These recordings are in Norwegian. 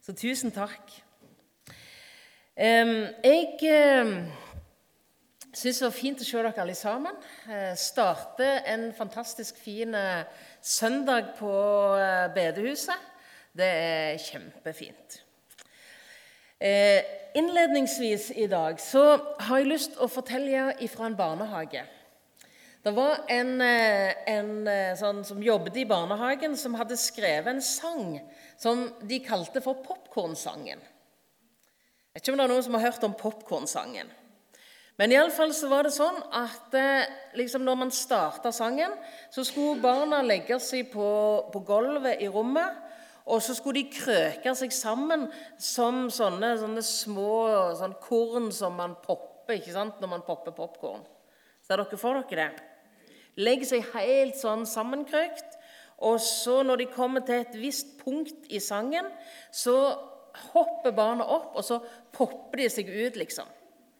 Så tusen takk. Jeg syns det var fint å se dere alle sammen. Starte en fantastisk fin eh, søndag på eh, bedehuset. Det er kjempefint. Eh, innledningsvis i dag så har jeg lyst til å fortelle fra en barnehage. Det var en, en sånn som jobbet i barnehagen, som hadde skrevet en sang som de kalte for Popkornsangen. Jeg vet ikke om det er noen som har hørt om popkornsangen. Men iallfall så var det sånn at eh, liksom når man starta sangen, så skulle barna legge seg på, på, gulvet i rommet. Og så skulle de krøke seg sammen som sånne, sånne små sånn korn som man popper ikke sant, når man popper popkorn. Ser dere for dere det? Legg seg helt sånn sammenkrøkt. Og så når de kommer til et visst punkt i sangen, så hopper barna opp, og så popper de seg ut, liksom.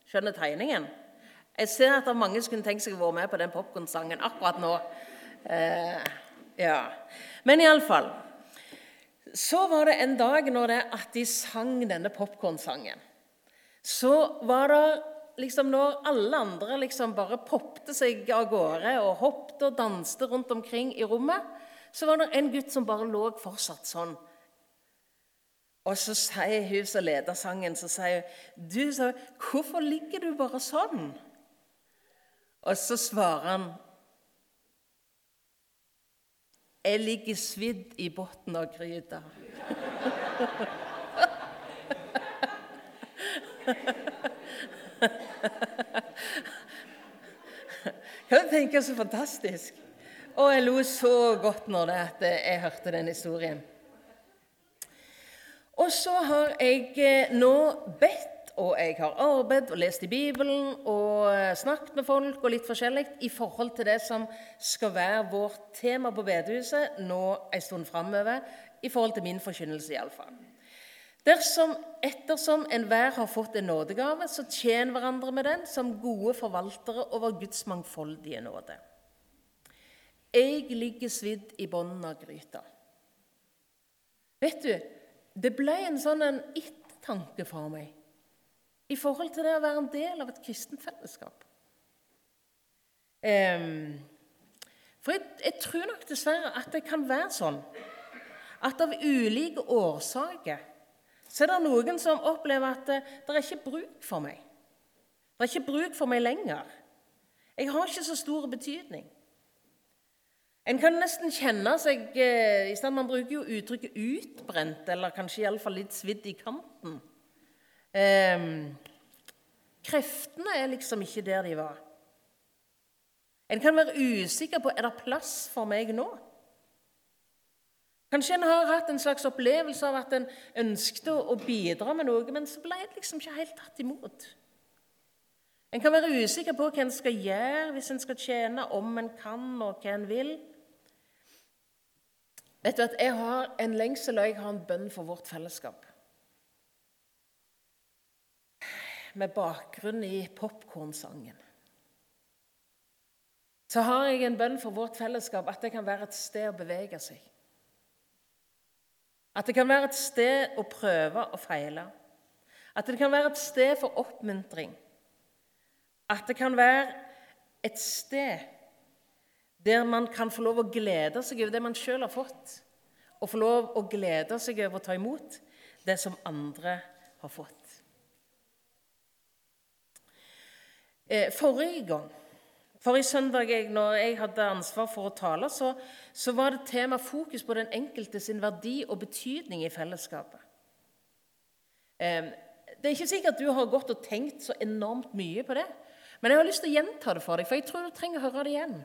Skjønner tegningen? Jeg ser at det er mange som kunne tenkt seg å være med på den popkornsangen akkurat nå. Eh, ja. Men iallfall Så var det en dag når det, at de sang denne popkornsangen. Så var det liksom når alle andre liksom bare poppte seg av gårde og hoppet og danste rundt omkring i rommet, så var det en gutt som bare lå fortsatt sånn og så sier hun som leder sangen, så sier hun, 'Du, så, hvorfor ligger du bare sånn?' Og så svarer han, 'Jeg ligger svidd i bunnen av gryta'. Kan du tenke så fantastisk? Og jeg lo så godt når det at jeg hørte den historien. Og så har jeg eh, nå bedt, og jeg har arbeidet og lest i Bibelen og eh, snakket med folk og litt forskjellig i forhold til det som skal være vårt tema på bedehuset nå en stund framover, i forhold til min forkynnelse iallfall. Dersom ettersom enhver har fått en nådegave, så tjen hverandre med den som gode forvaltere over Guds mangfoldige nåde. Jeg ligger svidd i bunnen av gryta. Vet du, det ble en sånn en ettertanke for meg i forhold til det å være en del av et kristent fellesskap. For jeg, jeg, tror nok dessverre at det kan være sånn at av ulike årsaker så er det noen som opplever at det, det er ikke bruk for meg. Det er ikke bruk for meg lenger. Jeg har ikke så stor betydning. En kan nesten kjenne seg eh, i stedet Man bruker jo uttrykket 'utbrent', eller kanskje iallfall litt svidd i kanten. Eh, kreftene er liksom ikke der de var. En kan være usikker på er det plass for meg nå. Kanskje en har hatt en slags opplevelse av at en ønsket å bidra med noe, men så ble det liksom ikke helt tatt imot. En kan være usikker på hva en skal gjøre hvis en skal tjene, om en kan, og hva en vil. Vet du at Jeg har en lengsel og jeg har en bønn for vårt fellesskap. Med bakgrunn i popkornsangen. Så har jeg en bønn for vårt fellesskap at det kan være et sted å bevege seg. At det kan være et sted å prøve og feile. At det kan være et sted for oppmuntring. At det kan være et sted der man kan få lov å glede seg over det man sjøl har fått, og få lov å glede seg over å ta imot det som andre har fått. Eh, forrige gang, forrige søndag jeg, når jeg hadde ansvar for å tale, så, så var det tema fokus på den enkelte sin verdi og betydning i fellesskapet. Eh, det er ikke sikkert du har gått og tenkt så enormt mye på det, men jeg har lyst til å gjenta det for deg, for jeg tror du trenger å høre det igjen.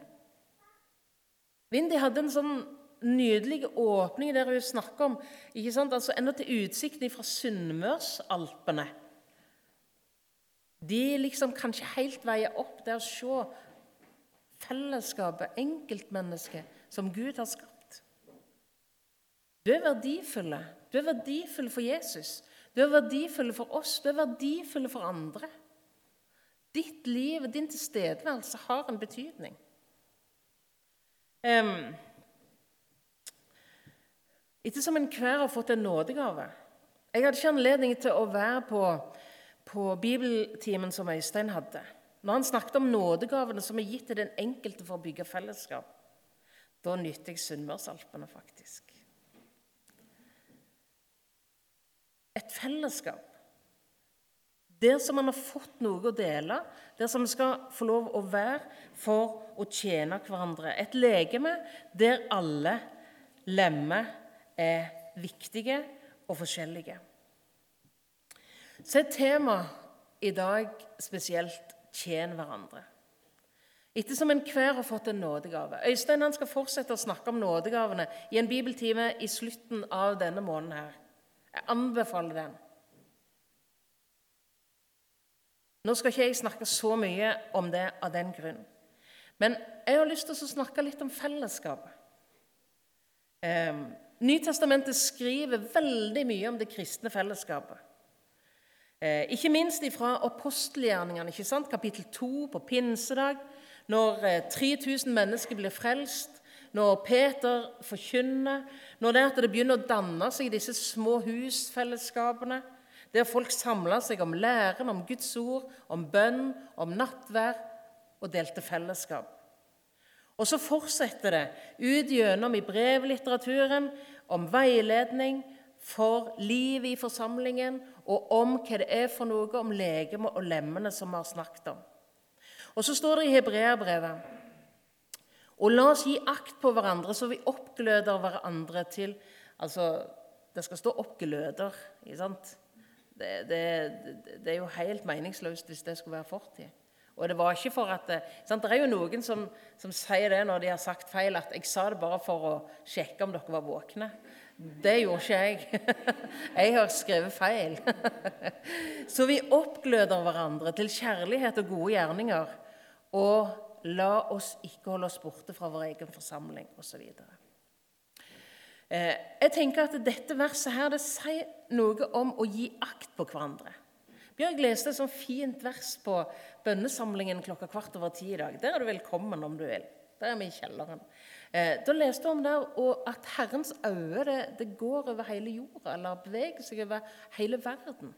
Vindy hadde en sånn nydelig åpning der hun snakker om ikke sant, altså enda til utsikten fra Sunnmørsalpene. De liksom kan ikke helt veie opp det å se fellesskapet, enkeltmennesket, som Gud har skapt. Du er verdifulle. Du er verdifull for Jesus. Du er verdifull for oss. Du er verdifull for andre. Ditt liv og din tilstedeværelse har en betydning. Ettersom enhver har fått en nådegave, Jeg hadde ikke anledning til å være på, på bibeltimen som Øystein hadde. Når han snakket om nådegavene som er gitt til den enkelte for å bygge fellesskap, da nytter jeg Sunnmørsalpene, faktisk. Et fellesskap der som man har fått noe å dele, der som vi skal få lov å være for å tjene hverandre. Et legeme der alle lemmer er viktige og forskjellige. Så er temaet i dag spesielt 'tjen hverandre'. Ettersom enhver har fått en nådegave. Øystein han skal fortsette å snakke om nådegavene i en bibeltime i slutten av denne måneden. her. Jeg anbefaler den. Nå skal ikke jeg snakke så mye om det av den grunn. Men jeg har lyst til å snakke litt om fellesskapet. Eh, Nytestamentet skriver veldig mye om det kristne fellesskapet. Eh, ikke minst fra apostelgjerningene, ikke sant? kapittel 2 på pinsedag, når eh, 3000 mennesker blir frelst, når Peter forkynner, når det, det begynner å danne seg disse små husfellesskapene der folk samla seg om læren om Guds ord, om bønn, om nattvær og delte fellesskap. Og så fortsetter det ut gjennom i brevlitteraturen om veiledning for livet i forsamlingen og om hva det er for noe om legemet og lemmene som vi har snakket om. Og så står det i Hebreabrevet og la oss gi akt på hverandre så vi oppgløder hverandre til Altså, det skal stå 'oppgløder'. ikke sant? det, det, det, er jo helt meningsløst hvis det skulle være fortid. Og det var ikke for at sant? Det er jo noen som, som, sier det når de har sagt feil, at 'jeg sa det bare for å sjekke om dere var våkne'. Det gjorde ikke jeg. Jeg har skrevet feil. Så vi oppgløder hverandre til kjærlighet og gode gjerninger. Og la oss ikke holde oss borte fra vår egen forsamling osv. Eh, jeg tenker at Dette verset her, det sier noe om å gi akt på hverandre. Bjørg leste et sånt fint vers på bønnesamlingen klokka kvart over ti i dag. Der er du velkommen om du vil. Der er vi i kjelleren. Eh, da leste vi om det at Herrens øye det, det, går over hele jorda, eller beveger seg over hele verden.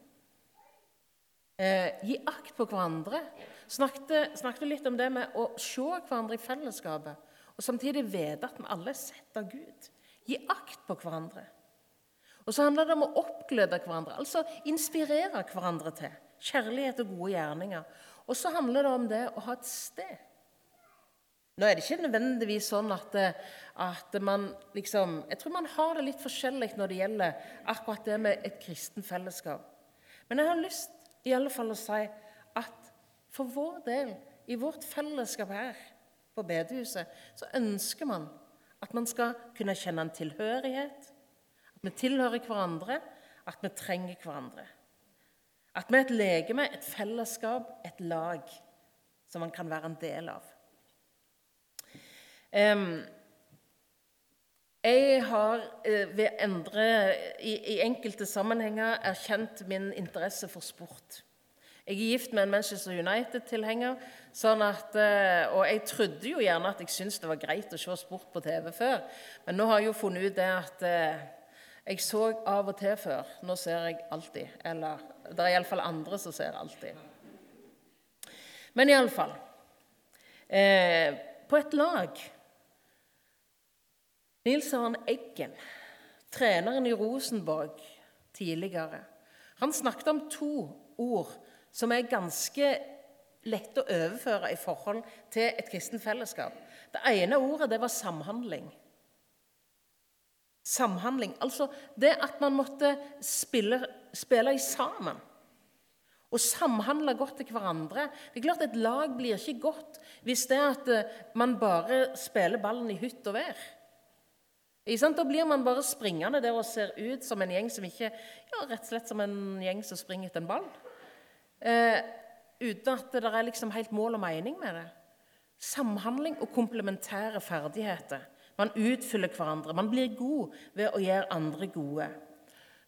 Eh, gi akt på hverandre. Snakket, snakket litt om det med å se hverandre i fellesskapet, og samtidig vite at vi alle er sett av Gud. Gi akt på hverandre. Og så handler det om å oppgløde hverandre, altså inspirere hverandre til kjærlighet og gode gjerninger. Og så handler det om det å ha et sted. Nå er det ikke nødvendigvis sånn at, at, man liksom Jeg tror man har det litt forskjellig når det gjelder akkurat det med et kristen fellesskap. Men jeg har lyst i alle fall å si at for vår del, i vårt fellesskap her på bedehuset, så ønsker man at man skal kunne kjenne en tilhørighet, at vi tilhører hverandre, at vi trenger hverandre. At vi er et legeme, et fellesskap, et lag som man kan være en del av. jeg har eh, ved endre i, i enkelte sammenhenger erkjent min interesse for sport. Jeg er gift med en Manchester United-tilhenger. Sånn eh, og jeg trodde jo gjerne at jeg syntes det var greit å se sport på TV før. Men nå har jeg jo funnet ut det at eh, jeg så av og til før. Nå ser jeg alltid. Eller det er iallfall andre som ser alltid. Men iallfall eh, På et lag Nils Arne Eggen, treneren i Rosenborg tidligere, han snakket om to ord som er ganske lett å overføre i forhold til et kristent fellesskap. Det ene ordet det var samhandling. Samhandling, Altså det at man måtte spille, spille sammen. Og samhandle godt til hverandre. Det er klart Et lag blir ikke godt hvis det er at eh, man bare spiller ballen i hytt og vær. Da blir man bare springende der og ser ut som en gjeng som ikke ja, rett og slett som en gjeng som springer etter en ball eh, uten at det er liksom helt mål og mening med det. Samhandling og komplementære ferdigheter. Man utfyller hverandre. Man blir god ved å gjøre andre gode.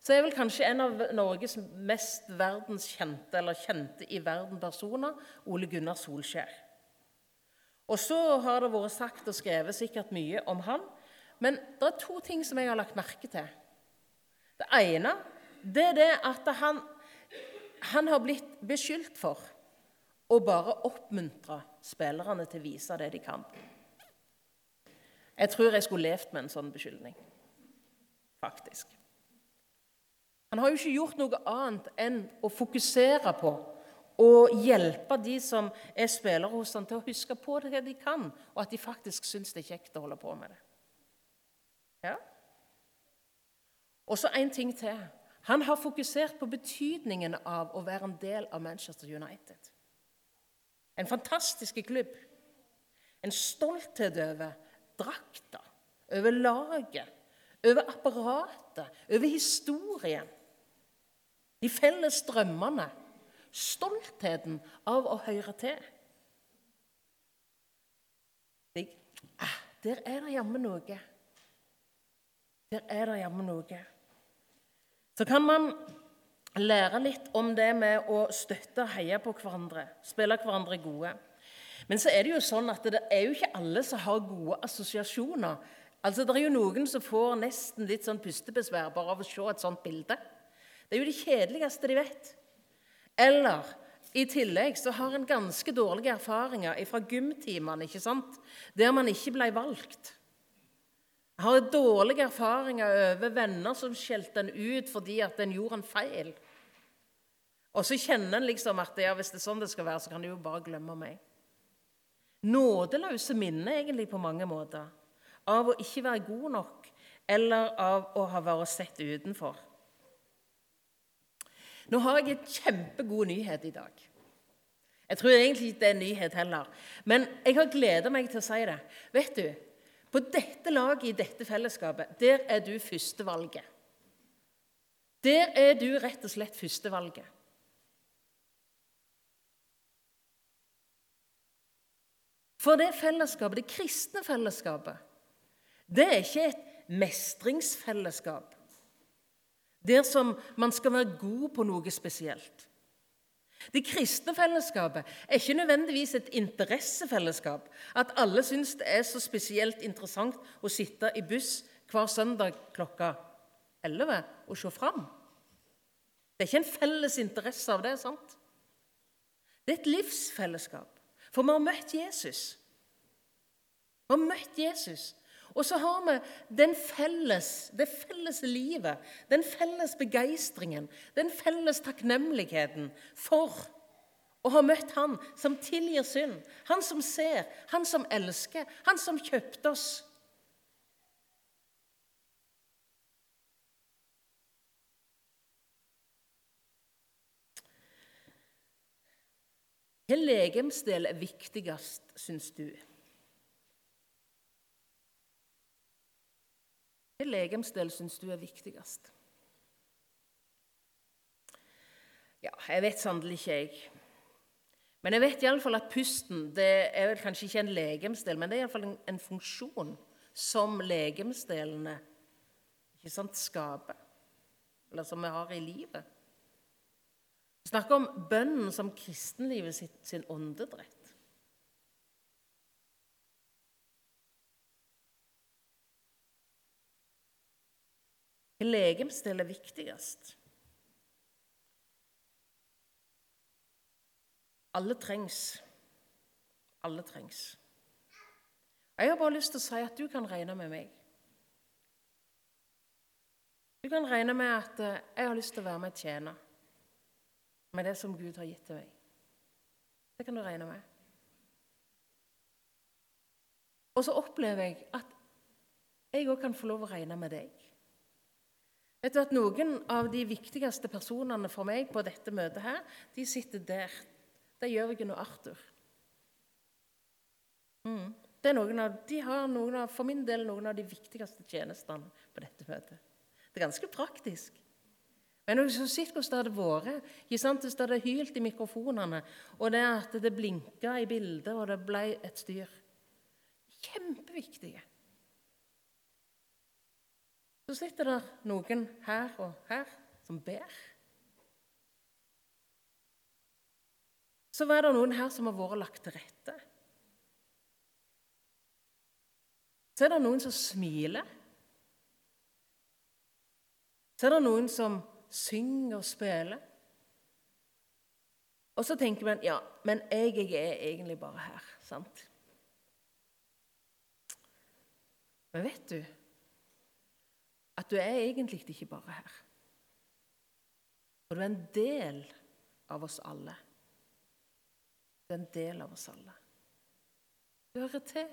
Så er vel kanskje en av Norges mest verdenskjente eller kjente i verden personer Ole Gunnar Solskjær. Og så har det vært sagt og skrevet sikkert mye om han, men det er to ting som jeg har lagt merke til. Det ene det er det at han, han har blitt beskyldt for å bare oppmuntre spillerne til å vise det de kan. Jeg tror jeg skulle levd med en sånn beskyldning, faktisk. Han har jo ikke gjort noe annet enn å fokusere på og hjelpe de som er spillere hos han til å huske på det de kan, og at de faktisk syns det er kjekt å holde på med det. Ja. Og så en ting til. Han har fokusert på betydningen av å være en del av Manchester United. En fantastisk klubb. En stolthet over drakta, over laget, over apparatet, over historien. De felles drømmene. Stoltheten av å høre til. Ah, der er det jammen noe. Der er det jammen noe. Så kan man lære litt om det med å støtte og heie på hverandre, spille hverandre gode. Men så er det jo sånn at det er jo ikke alle som har gode assosiasjoner. Altså, Det er jo noen som får nesten litt sånn pustebesvær bare av å se et sånt bilde. Det er jo det kjedeligste de vet. Eller i tillegg så har en ganske dårlige erfaringer fra gymtimene, ikke sant? der man ikke ble valgt. Jeg har dårlige erfaringer over venner som skjelte en ut fordi at en gjorde en feil. Og så kjenner en liksom at ja, hvis det er sånn det skal være, så kan de jo bare glemme meg. Nådeløse minner egentlig på mange måter av å ikke være god nok eller av å ha vært sett utenfor. Nå har jeg en kjempegod nyhet i dag. Jeg tror egentlig ikke det er en nyhet heller, men jeg har gleda meg til å si det. Vet du, På dette laget i dette fellesskapet, der er du førstevalget. Der er du rett og slett førstevalget. For det fellesskapet, det kristne fellesskapet, det er ikke et mestringsfellesskap der som man skal være god på noe spesielt. Det kristne fellesskapet er ikke nødvendigvis et interessefellesskap. At alle syns det er så spesielt interessant å sitte i buss hver søndag klokka 11 og se fram. Det er ikke en felles interesse av det. sant? Det er et livsfellesskap. For vi har møtt Jesus. Vi har møtt Jesus. Og så har vi den felles, det felles livet, den felles begeistringen, den felles takknemligheten for å ha møtt Han som tilgir synd, Han som ser, Han som elsker, Han som kjøpte oss. Hvilken legemsdel er viktigst, syns du? Hvilken legemsdel syns du er viktigst? Ja, jeg vet sannelig ikke, jeg. Men jeg vet iallfall at pusten det er vel kanskje ikke en legemsdel, men det er iallfall en, en funksjon som legemsdelene ikke sant, skaper, eller som vi har i livet. Vi snakker om bønnen som kristenlivet sin åndedrett. Hvilken legemsdel er viktigst? Alle trengs. Alle trengs. Jeg har bare lyst til å si at du kan regne med meg. Du kan regne med at eh, jeg har lyst til å være med og tjene med det som Gud har gitt til meg. Det kan du regne med. Og så opplever jeg at jeg òg kan få lov å regne med deg. Vet du at Noen av de viktigste personene for meg på dette møtet her, de sitter der. Det er Jørgen og Arthur. Mm. Det er noen av, de har noen av, for min del noen av de viktigste tjenestene på dette møtet. Det er ganske praktisk. Men når du sitter hvordan det hadde vært hvis det hadde hylt i mikrofonene, og det at det blinka i bildet, og det ble et styr Kjempeviktige. Så sitter det noen her og her som ber. Så var det noen her som har vært lagt til rette. Så er det noen som smiler. Så er det noen som synger og spiller. Og så tenker man ja, men jeg, jeg er egentlig bare her. sant? Men vet du at du er egentlig ikke bare her? For du er en del av oss alle. Du er en del av oss alle. Du hører til.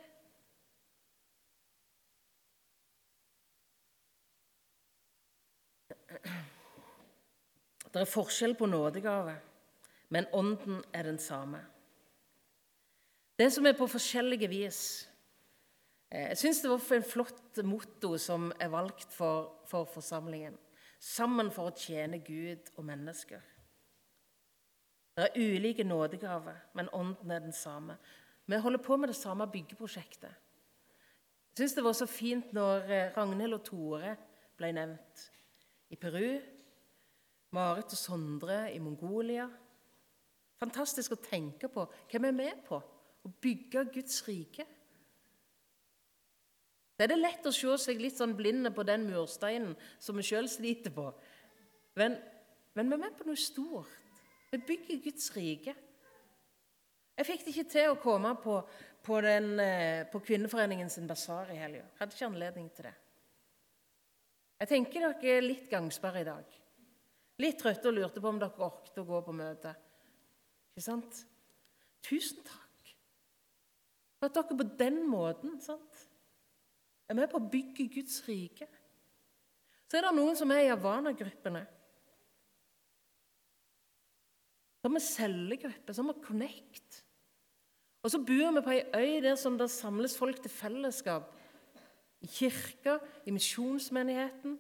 Det er forskjell på nådegave, men ånden er den samme. Det som er på forskjellige vis Jeg syns det var en flott motto som er valgt for, for forsamlingen. Sammen for å tjene Gud og mennesker. Det er ulike nådegaver, men ånden er den samme. Vi holder på med det samme byggeprosjektet. Jeg syns det var så fint når eh, Ragnhild og Tore ble nevnt i Peru. Marit og Sondre i Mongolia. Fantastisk å tenke på hvem er med på. Å bygge Guds rike. Det er det lett å se seg litt sånn blinde på den mursteinen som vi sjøl sliter på. Men, men vi er med på noe stort. Vi bygger Guds rike. Jeg fikk det ikke til å komme på, på, den, eh, på Kvinneforeningen sin basar i helga. Hadde ikke anledning til det. Jeg tenker dere er litt gangsperre i dag. Litt trøtte og lurte på om dere orket å gå på møte. Ikke sant? Tusen takk for at dere på den måten sant? Er med på å bygge Guds rike. Så er det noen som er i Havana-gruppene. Som er cellegruppe, som er Connect. Og så bor vi på ei øy der som det samles folk til fellesskap. I kirka, i misjonsmenigheten,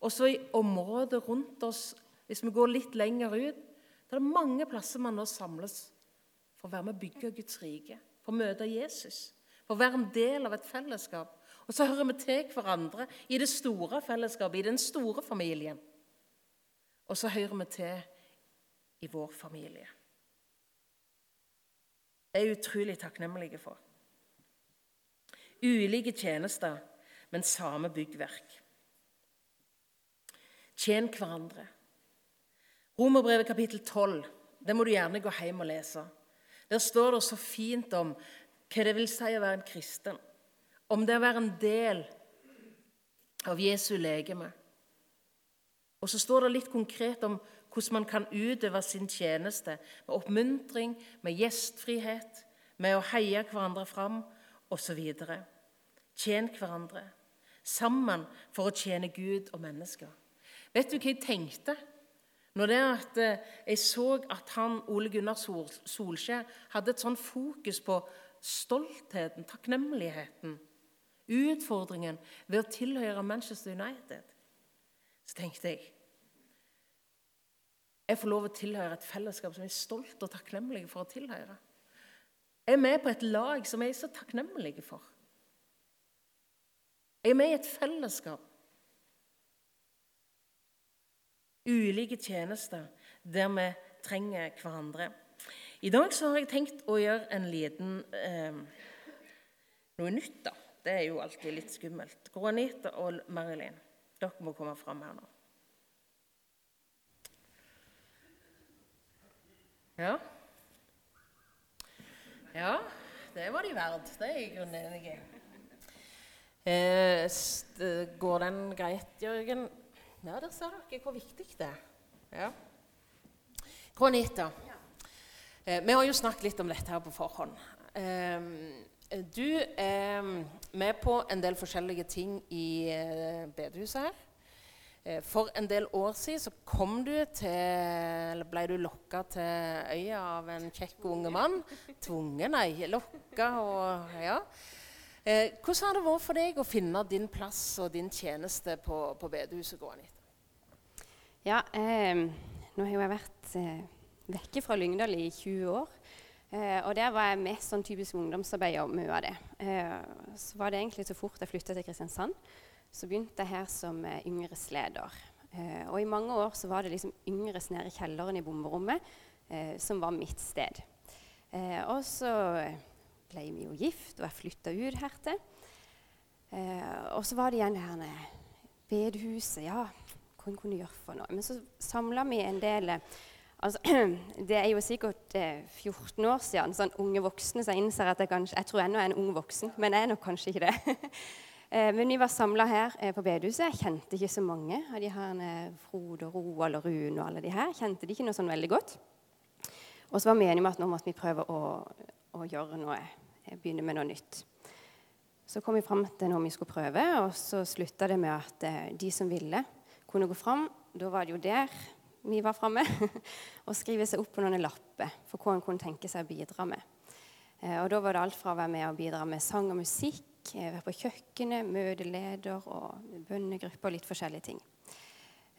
og så i området rundt oss. Hvis vi går litt lenger ut, Det er mange plasser man nå samles for å være med å bygge Guds rike, for å møte Jesus, for å være en del av et fellesskap. Og så hører vi til hverandre i det store fellesskapet, i den store familien. Og så hører vi til i vår familie. Det er jeg utrolig takknemlige for. Ulike tjenester, men samme byggverk. Tjen hverandre. Romerbrevet kapittel 12 det må du gjerne gå hjem og lese. Der står det så fint om hva det vil si å være en kristen. Om det å være en del av Jesu legeme. Og så står det litt konkret om hvordan man kan utøve sin tjeneste med oppmuntring, med gjestfrihet, med å heie hverandre fram osv. Tjen hverandre sammen for å tjene Gud og mennesker. Vet du hva jeg tenkte? Når eh, jeg så at han, Ole Gunnar Solskjær hadde et sånn fokus på stoltheten, takknemligheten, utfordringen ved å tilhøre Manchester United, så tenkte jeg jeg får lov å tilhøre et fellesskap som jeg er stolt og takknemlig for å tilhøre. Jeg er med på et lag som jeg er så takknemlig for. Jeg er med i et fellesskap. Ulike tjenester der vi trenger hverandre. I dag så har jeg tenkt å gjøre en liten eh, noe nytt. da. Det er jo alltid litt skummelt. Granita og Marilyn, dere må komme fram her nå. Ja. Ja, det var de verd. Det er jeg grunnen enig i. Eh, går den greit, Jørgen? Ja, der ser dere hvor viktig det er. Ja. Granita. Eh, vi har jo snakket litt om dette her på forhånd. Eh, du er med på en del forskjellige ting i eh, bedehuset her. Eh, for en del år siden du til, ble du lokka til øya av en kjekk unge mann. Tvungen, nei. Lokka og Ja. Eh, hvordan har det vært for deg å finne din plass og din tjeneste på, på bedehuset? Ja, eh, nå har jeg vært eh, vekke fra Lyngdal i 20 år. Eh, og der var jeg mest sånn typisk ungdomsarbeider og mye av det. Eh, så var det egentlig så fort jeg flytta til Kristiansand så begynte jeg her som eh, yngresleder. Eh, og i mange år så var det liksom yngres nede i kjelleren i bomberommet eh, som var mitt sted. Eh, og så ble vi jo gift, og jeg flytta ut hertil. Og så var det igjen det her bedehuset. Ja, hva en kunne gjøre for noe. Men så samla vi en del altså, Det er jo sikkert eh, 14 år siden, sånn unge voksne, jeg innser at jeg kanskje Jeg tror ennå jeg er en ung voksen, men jeg er nok kanskje ikke det. eh, men vi var samla her eh, på bedehuset. Jeg kjente ikke så mange av de her eh, Frode og Roald og Rune og alle de her. Kjente de ikke noe sånn veldig godt. Og så var vi enige om at nå måtte vi prøve å, å gjøre noe, eh, begynne med noe nytt. Så kom vi fram til noe vi skulle prøve, og så slutta det med at eh, de som ville, kunne gå fram. Da var det jo der vi var framme. og skrive seg opp på noen lapper for hva en kunne tenke seg å bidra med. Eh, og da var det alt fra å være med og bidra med sang og musikk, være på kjøkkenet, møteleder og bønnegrupper og litt forskjellige ting.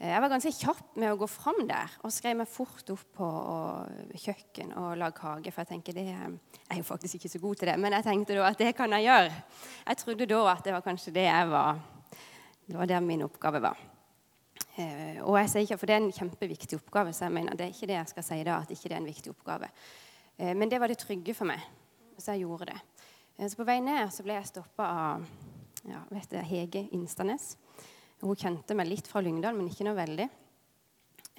Jeg var ganske kjapp med å gå fram der og skrev meg fort opp på kjøkken og lage kake. For jeg tenker det jeg er jo faktisk ikke så god til det, men jeg tenkte da at det kan jeg gjøre. Jeg trodde da at det var kanskje det jeg var Det var der min oppgave var. Eh, og jeg sier ikke, For det er en kjempeviktig oppgave, så jeg mener det er ikke det jeg skal si da, at ikke det er en viktig oppgave. Eh, men det var det trygge for meg, så jeg gjorde det. Eh, så på vei ned så ble jeg stoppa av ja, vet du, Hege Instanes. Hun kjente meg litt fra Lyngdal, men ikke noe veldig.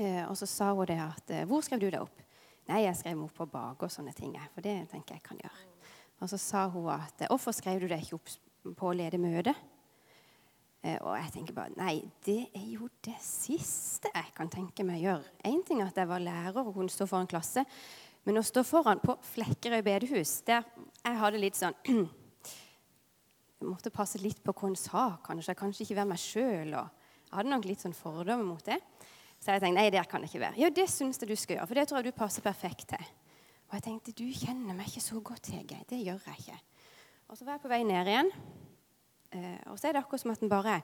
Og så sa hun det at 'Hvor skrev du deg opp?' Nei, jeg skrev meg opp på bak og sånne ting. For det tenker jeg kan gjøre. Og så sa hun at 'Hvorfor skrev du deg ikke opp på å lede møte?' Eh, og jeg tenker bare Nei, det er jo det siste jeg kan tenke meg å gjøre. Én ting er at jeg var lærer og kunne stå foran klasse, men å stå foran på Flekkerøy bedehus der Jeg hadde litt sånn jeg måtte passe litt på hva hun sa. Kanskje kanskje ikke være meg sjøl. Jeg hadde nok litt sånn fordommer mot det. Så jeg tenkte nei, der kan jeg ikke være. Jo, det syns jeg du skal gjøre, for det tror jeg du passer perfekt til. Og jeg tenkte du kjenner meg ikke så godt, Hege. Det gjør jeg ikke. Og så var jeg på vei ned igjen. Eh, og så er det akkurat som at den bare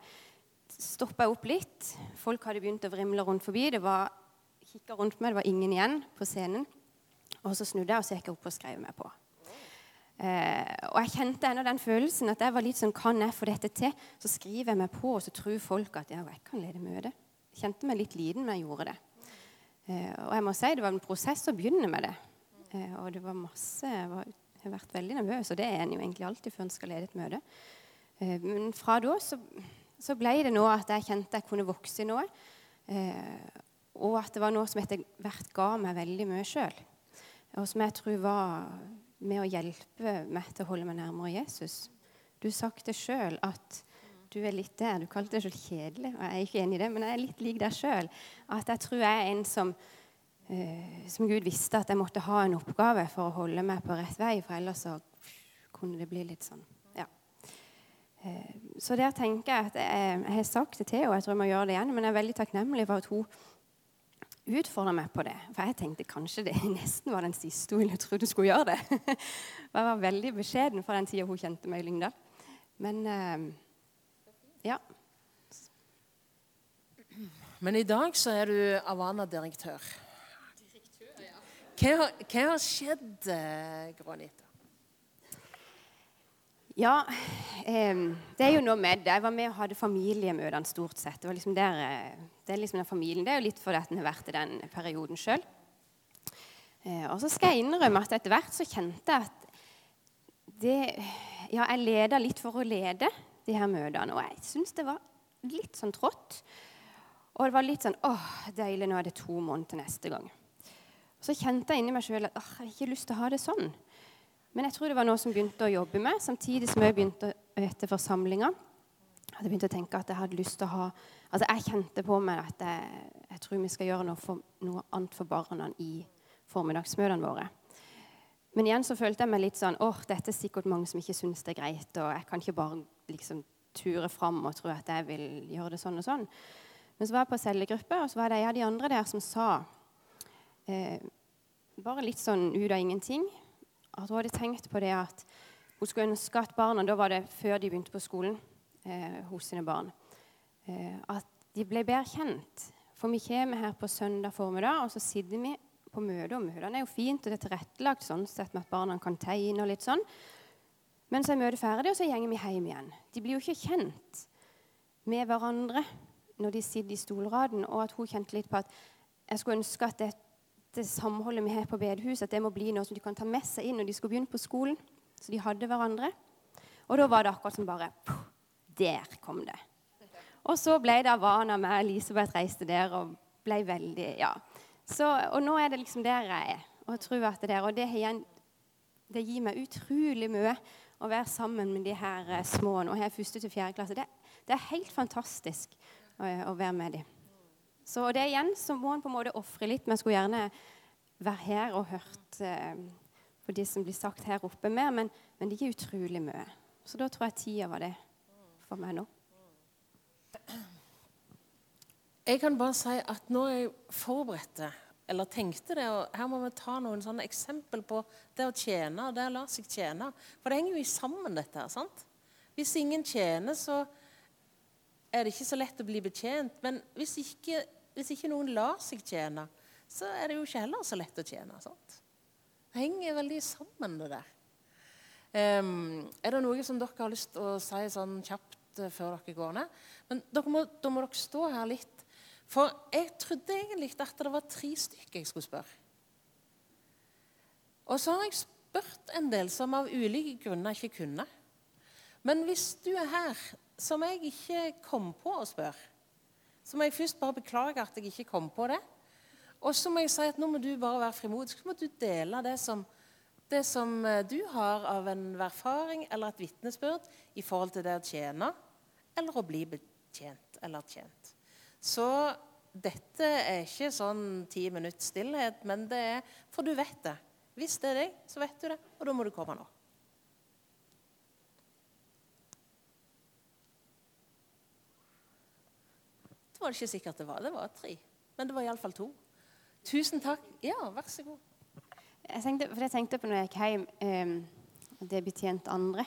stoppa opp litt. Folk hadde begynt å vrimle rundt forbi. Det var kikka rundt meg, det var ingen igjen på scenen. Og så snudde jeg og så gikk jeg opp og skrev meg på. Eh, og jeg kjente ennå den følelsen at jeg var litt sånn Kan jeg få dette til? Så skriver jeg meg på, og så tror folk at ja, jeg kan lede møte. Kjente meg litt liten når jeg gjorde det. Eh, og jeg må si det var en prosess å begynne med det. Eh, og det var masse jeg har vært veldig nervøs, og det er en jo egentlig alltid før en skal lede et møte. Eh, men fra da så, så, ble det noe at jeg kjente jeg kunne vokse i noe. Eh, og at det var noe som etter hvert ga meg veldig mye sjøl. Og som jeg tror var med å hjelpe meg til å holde meg nærmere Jesus. Du sagt det sjøl at du er litt der. Du kalte det selv kjedelig, og jeg er ikke enig i det, men jeg er litt lik deg sjøl. At jeg tror jeg er en som, uh, som Gud visste at jeg måtte ha en oppgave for å holde meg på rett vei, for ellers så kunne det bli litt sånn. Ja. Uh, så der tenker jeg at jeg, jeg har sagt det til henne, og jeg tror jeg må gjøre det igjen, men jeg er veldig takknemlig for at hun utfordra meg på det. For jeg tenkte kanskje det nesten var den siste hun trodde skulle gjøre det. jeg var veldig beskjeden for den tida hun kjente meg i Lyngdal. Men uh, ja. Men i dag så er du Avana-direktør. Hva, hva, har skjedd, eh, Grånita? Ja, eh, det er jo noe med det. Jeg var med og hadde familiemøtene stort sett. Det, liksom der, eh, det er liksom den familien. Det er jo litt fordi at en har vært i den perioden sjøl. Eh, og så skal jeg innrømme at etter hvert så kjente jeg at det Ja, jeg leda litt for å lede de her møtene. Og jeg syns det var litt sånn trått. Og det var litt sånn åh, deilig, nå er det to måneder neste gang. Så kjente jeg inni meg sjøl at åh, jeg har ikke lyst til å ha det sånn. Men jeg tror det var noe som begynte å jobbe med, samtidig som jeg begynte etter forsamlinga. Jeg hadde begynt å tenke at jeg hadde lyst til å ha Altså, jeg kjente på meg at jeg, jeg tror vi skal gjøre noe, for, noe annet for barna i formiddagsmøtene våre. Men igjen så følte jeg meg litt sånn åh, dette er sikkert mange som ikke syns det er greit, og jeg kan ikke bare liksom ture fram og tro at jeg vil gjøre det sånn og sånn. Men så var jeg på cellegruppe, og så var det en av de andre der som sa eh, bare litt sånn ut av ingenting at hun hadde tenkt på det at hun skulle ønske at barna Da var det før de begynte på skolen eh, hos sine barn. Eh, at de ble bedre kjent. For vi kommer her på søndag formiddag, og så sitter vi på møte. Og møtene er jo fint, og det er tilrettelagt sånn sett med at barna kan tegne og litt sånn. Men så er møtet ferdig, og så går vi hjem igjen. De blir jo ikke kjent med hverandre når de sitter i stolraden, og at hun kjente litt på at jeg skulle ønske at det det samholdet vi har på bedehuset, at det må bli noe som de kan ta med seg inn når de skal begynne på skolen. Så de hadde hverandre. Og da var det akkurat som bare Der kom det. Og så ble det Havana med Elisabeth reiste der og ble veldig Ja. Så, og nå er det liksom der jeg er. Og jeg tror at det der, og det, det gir meg utrolig mye å være sammen med de her eh, små. Nå jeg første til fjerde klasse. Det, det, er helt fantastisk å, å være med dem. Så det igjen så må en på en måte ofre litt. Men jeg skulle gjerne være her og hørt eh, på det som blir sagt her oppe mer, men, men det gir utrolig mye. Så da tror jeg tida var det for meg nå. Jeg kan bare si at når jeg forberedte, eller tenkte det og Her må vi ta noen sånne eksempel på det å tjene og det å la seg tjene. For det henger jo sammen, dette her. sant? Hvis ingen tjener, så er det ikke så lett å bli betjent. Men hvis ikke, hvis ikke noen lar seg tjene, så er det jo ikke heller så lett å tjene. sant? Det henger veldig sammen, det der. Um, er det noe som dere har lyst til å si sånn kjapt uh, før dere går ned? Men må, da må dere stå her litt for jeg trodde egentlig at det var tre stykker jeg skulle spørre. Og så har jeg spurt en del som av ulike grunner ikke kunne. Men hvis du er her som jeg ikke kom på å spørre, så må jeg først bare beklage at jeg ikke kom på det. Og så må jeg si at nå må du bare være frimodig. Så må du dele det som, det som eh, du har av en erfaring eller et vitnesbyrd i forhold til det å tjene eller å bli betjent eller tjent. Så dette er ikke sånn ti minutts stillhet, men det er For du vet det. Hvis det er deg, så vet du det, og da må du komme nå. Det var det ikke sikkert det var. Det var tre. Men det var iallfall to. Tusen takk. Ja, vær så god. Jeg tenkte, for jeg tenkte på når jeg gikk hjem eh, Det betjent andre.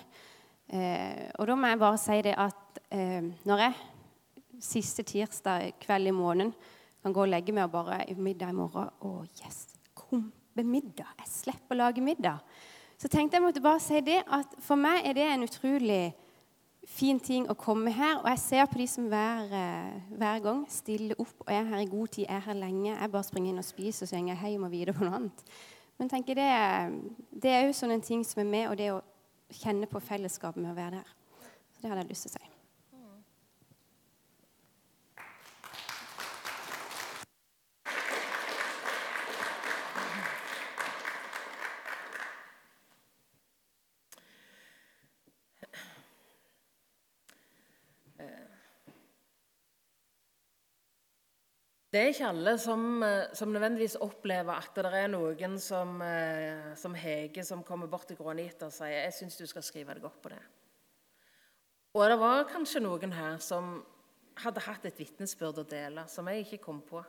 Eh, og da må jeg bare si det at eh, når jeg siste tirsdag kveld i måneden kan gå og legge meg og bare middag i morgen. Å, yes! Kom med middag. Jeg slipper å lage middag. Så tenkte jeg måtte bare si det at for meg er det en utrolig fin ting å komme her. Og jeg ser på de som hver, eh, hver gang stiller opp og er her i god tid, er her lenge. Jeg bare springer inn og spiser, og så går jeg hjem og videre på noe annet. Men tenker det, det er jo sånne ting som er med, og det å kjenne på fellesskapet med å være der. Så det hadde jeg lyst til å si. Det er ikke alle som, eh, som, nødvendigvis opplever at det er noen som, eh, som Hege som kommer bort til Gråanita og sier jeg syns du skal skrive deg opp på det. Og det var kanskje noen her som hadde hatt et vitnesbyrd å dele, som jeg ikke kom på.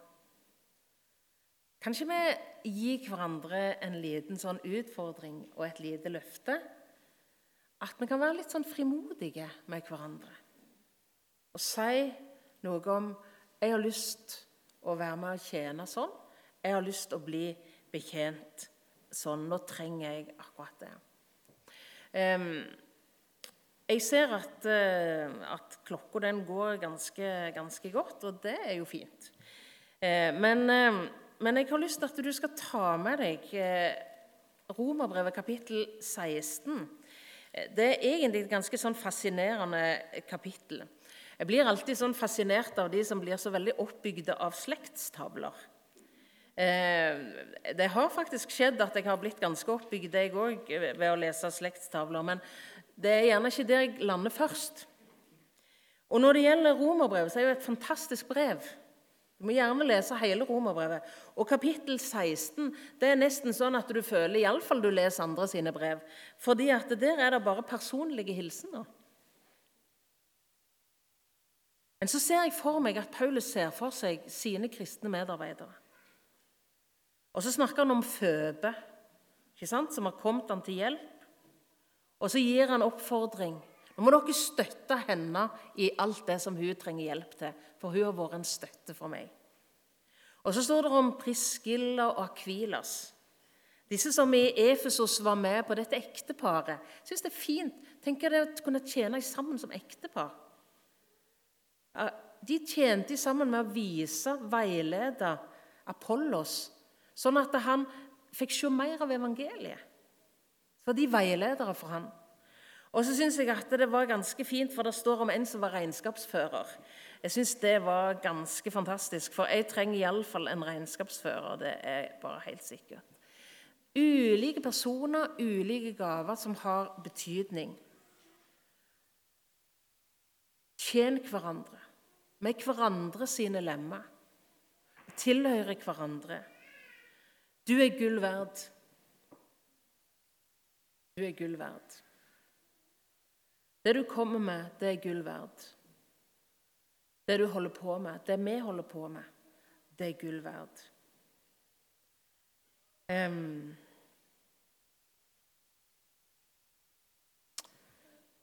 Kanskje vi gir hverandre en liten sånn utfordring og et lite løfte? At vi kan være litt sånn frimodige med hverandre og si noe om 'Jeg har lyst å være med og tjene sånn. Jeg har lyst til å bli betjent sånn. Nå trenger jeg akkurat det. Um, jeg ser at, uh, at klokka den går ganske, ganske, godt, og det er jo fint. Uh, men, uh, men, jeg har lyst til at du skal ta med deg Romerbrevet kapittel 16. Det er egentlig et ganske sånn fascinerende kapittel. Jeg blir alltid sånn fascinert av de som blir så veldig oppbygde av slektstavler. Eh, det har faktisk skjedd at jeg har blitt ganske oppbygd jeg òg ved å lese slektstavler, men det er gjerne ikke der jeg lander først. Og Når det gjelder romerbrevet, så er det jo et fantastisk brev. Du må gjerne lese hele romerbrevet. Og kapittel 16 det er nesten sånn at du føler iallfall du leser andre sine brev. Fordi at der er det bare personlige hilsener. Men så ser jeg for meg at Paulus ser for seg sine kristne medarbeidere. Og så snakker han om Føbe, som har kommet han til hjelp. Og så gir han oppfordring. Nå må dere støtte henne i alt det som hun trenger hjelp til, for hun har vært en støtte for meg. Og så står det om Priskilla og Akvilas. Disse som i Efesos var med på dette ekteparet. Syns det er fint tenker jeg, å kunne tjene sammen som ektepar. De tjente sammen med å vise, veilede Apollos, sånn at han fikk se mer av evangeliet. Så de veiledere for han. Og så syns jeg at det var ganske fint, for det står om en som var regnskapsfører. Jeg syns det var ganske fantastisk, for jeg trenger iallfall en regnskapsfører. Det er bare helt sikkert. Ulike personer, ulike gaver som har betydning. Tjen hverandre med hverandre sine lemmer. Tilhører hverandre. Du er gull verd. Du er gull verd. Det du kommer med, det er gull verd. Det du holder på med, det vi holder på med, det er gull verd. Um,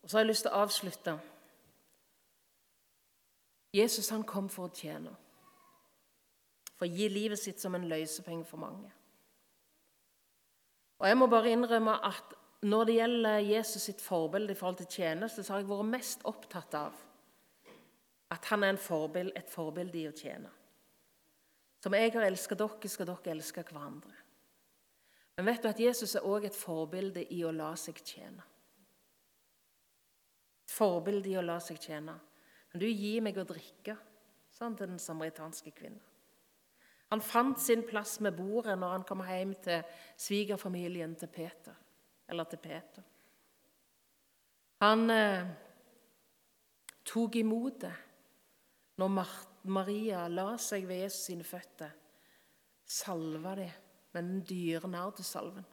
og så har jeg lyst til å avslutte. Jesus han kom for å tjene, for å gi livet sitt som en løsepenge for mange. Og Jeg må bare innrømme at når det gjelder Jesus sitt forbilde i forhold til tjeneste, så har jeg vært mest opptatt av at han er forbild, et forbilde i å tjene. Som jeg har elsket dere, skal dere elske hverandre. Men vet du at Jesus er òg et forbilde i å la seg tjene? Et forbilde i å la seg tjene. Kan du gi meg å drikke? sa han til den samaritanske kvinnen. Han fant sin plass med bordet når han kom hjem til svigerfamilien til Peter eller til Peter. Han eh, tok imot det når Maria la seg ved Jesus sine føtter. Salva det med den dyre nardussalven.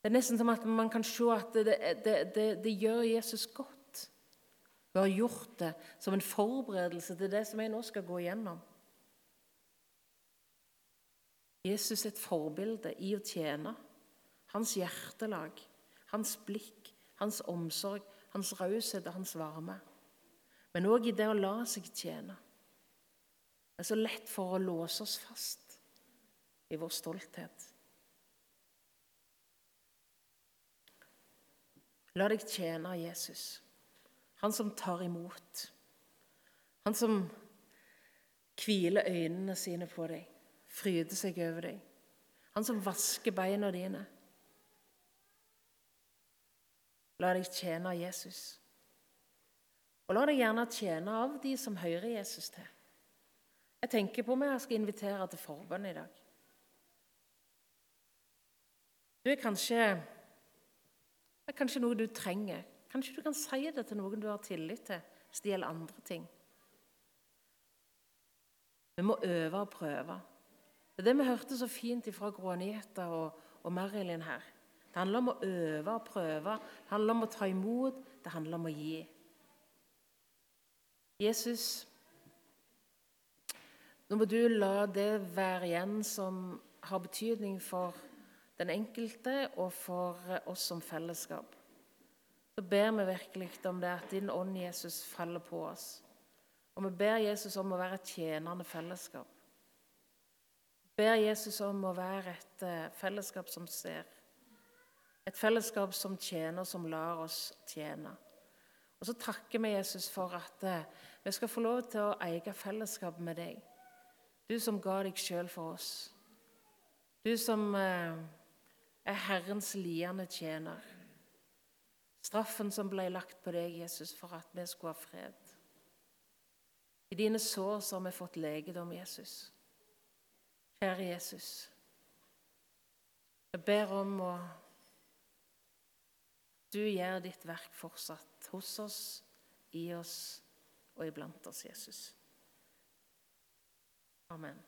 Det er nesten som at man kan se at det, det, det, det gjør Jesus godt. Vi har gjort det som en forberedelse til det som jeg nå skal gå igjennom. Jesus er et forbilde i å tjene hans hjertelag, hans blikk, hans omsorg, hans raushet og hans varme. Men òg i det å la seg tjene. Det er så lett for å låse oss fast i vår stolthet. La deg tjene Jesus, han som tar imot. Han som hviler øynene sine på deg, fryder seg over deg. Han som vasker beina dine. La deg tjene av Jesus. Og la deg gjerne tjene av de som hører Jesus til. Jeg tenker på om jeg skal invitere til forbønn i dag. Du er kanskje Det er kanskje noe du trenger. Kanskje du kan si det til noen du har tillit til, hvis det gjelder andre ting. Vi må øve og prøve. Det er det vi hørte så fint fra Grånyheta og, og Marilyn her. Det handler om å øve og prøve. Det handler om å ta imot. Det handler om å gi. Jesus, nå må du la det være igjen som har betydning for den enkelte og for oss som fellesskap. Så ber vi virkelig om det at din ånd, Jesus, faller på oss. Og vi ber Jesus om å være et tjenende fellesskap. Vi ber Jesus om å være et eh, fellesskap som ser. Et fellesskap som tjener, som lar oss tjene. Og så takker vi Jesus for at eh, vi skal få lov til å eie fellesskap med deg. Du som ga deg sjøl for oss. Du som eh, er Herrens liende tjener. Straffen som ble lagt på deg, Jesus, for at vi skulle ha fred. I dine sår så har vi fått legedom, Jesus. Kjære Jesus. Jeg ber om å du gjør ditt verk fortsatt hos oss, i oss og iblant oss, Jesus. Amen.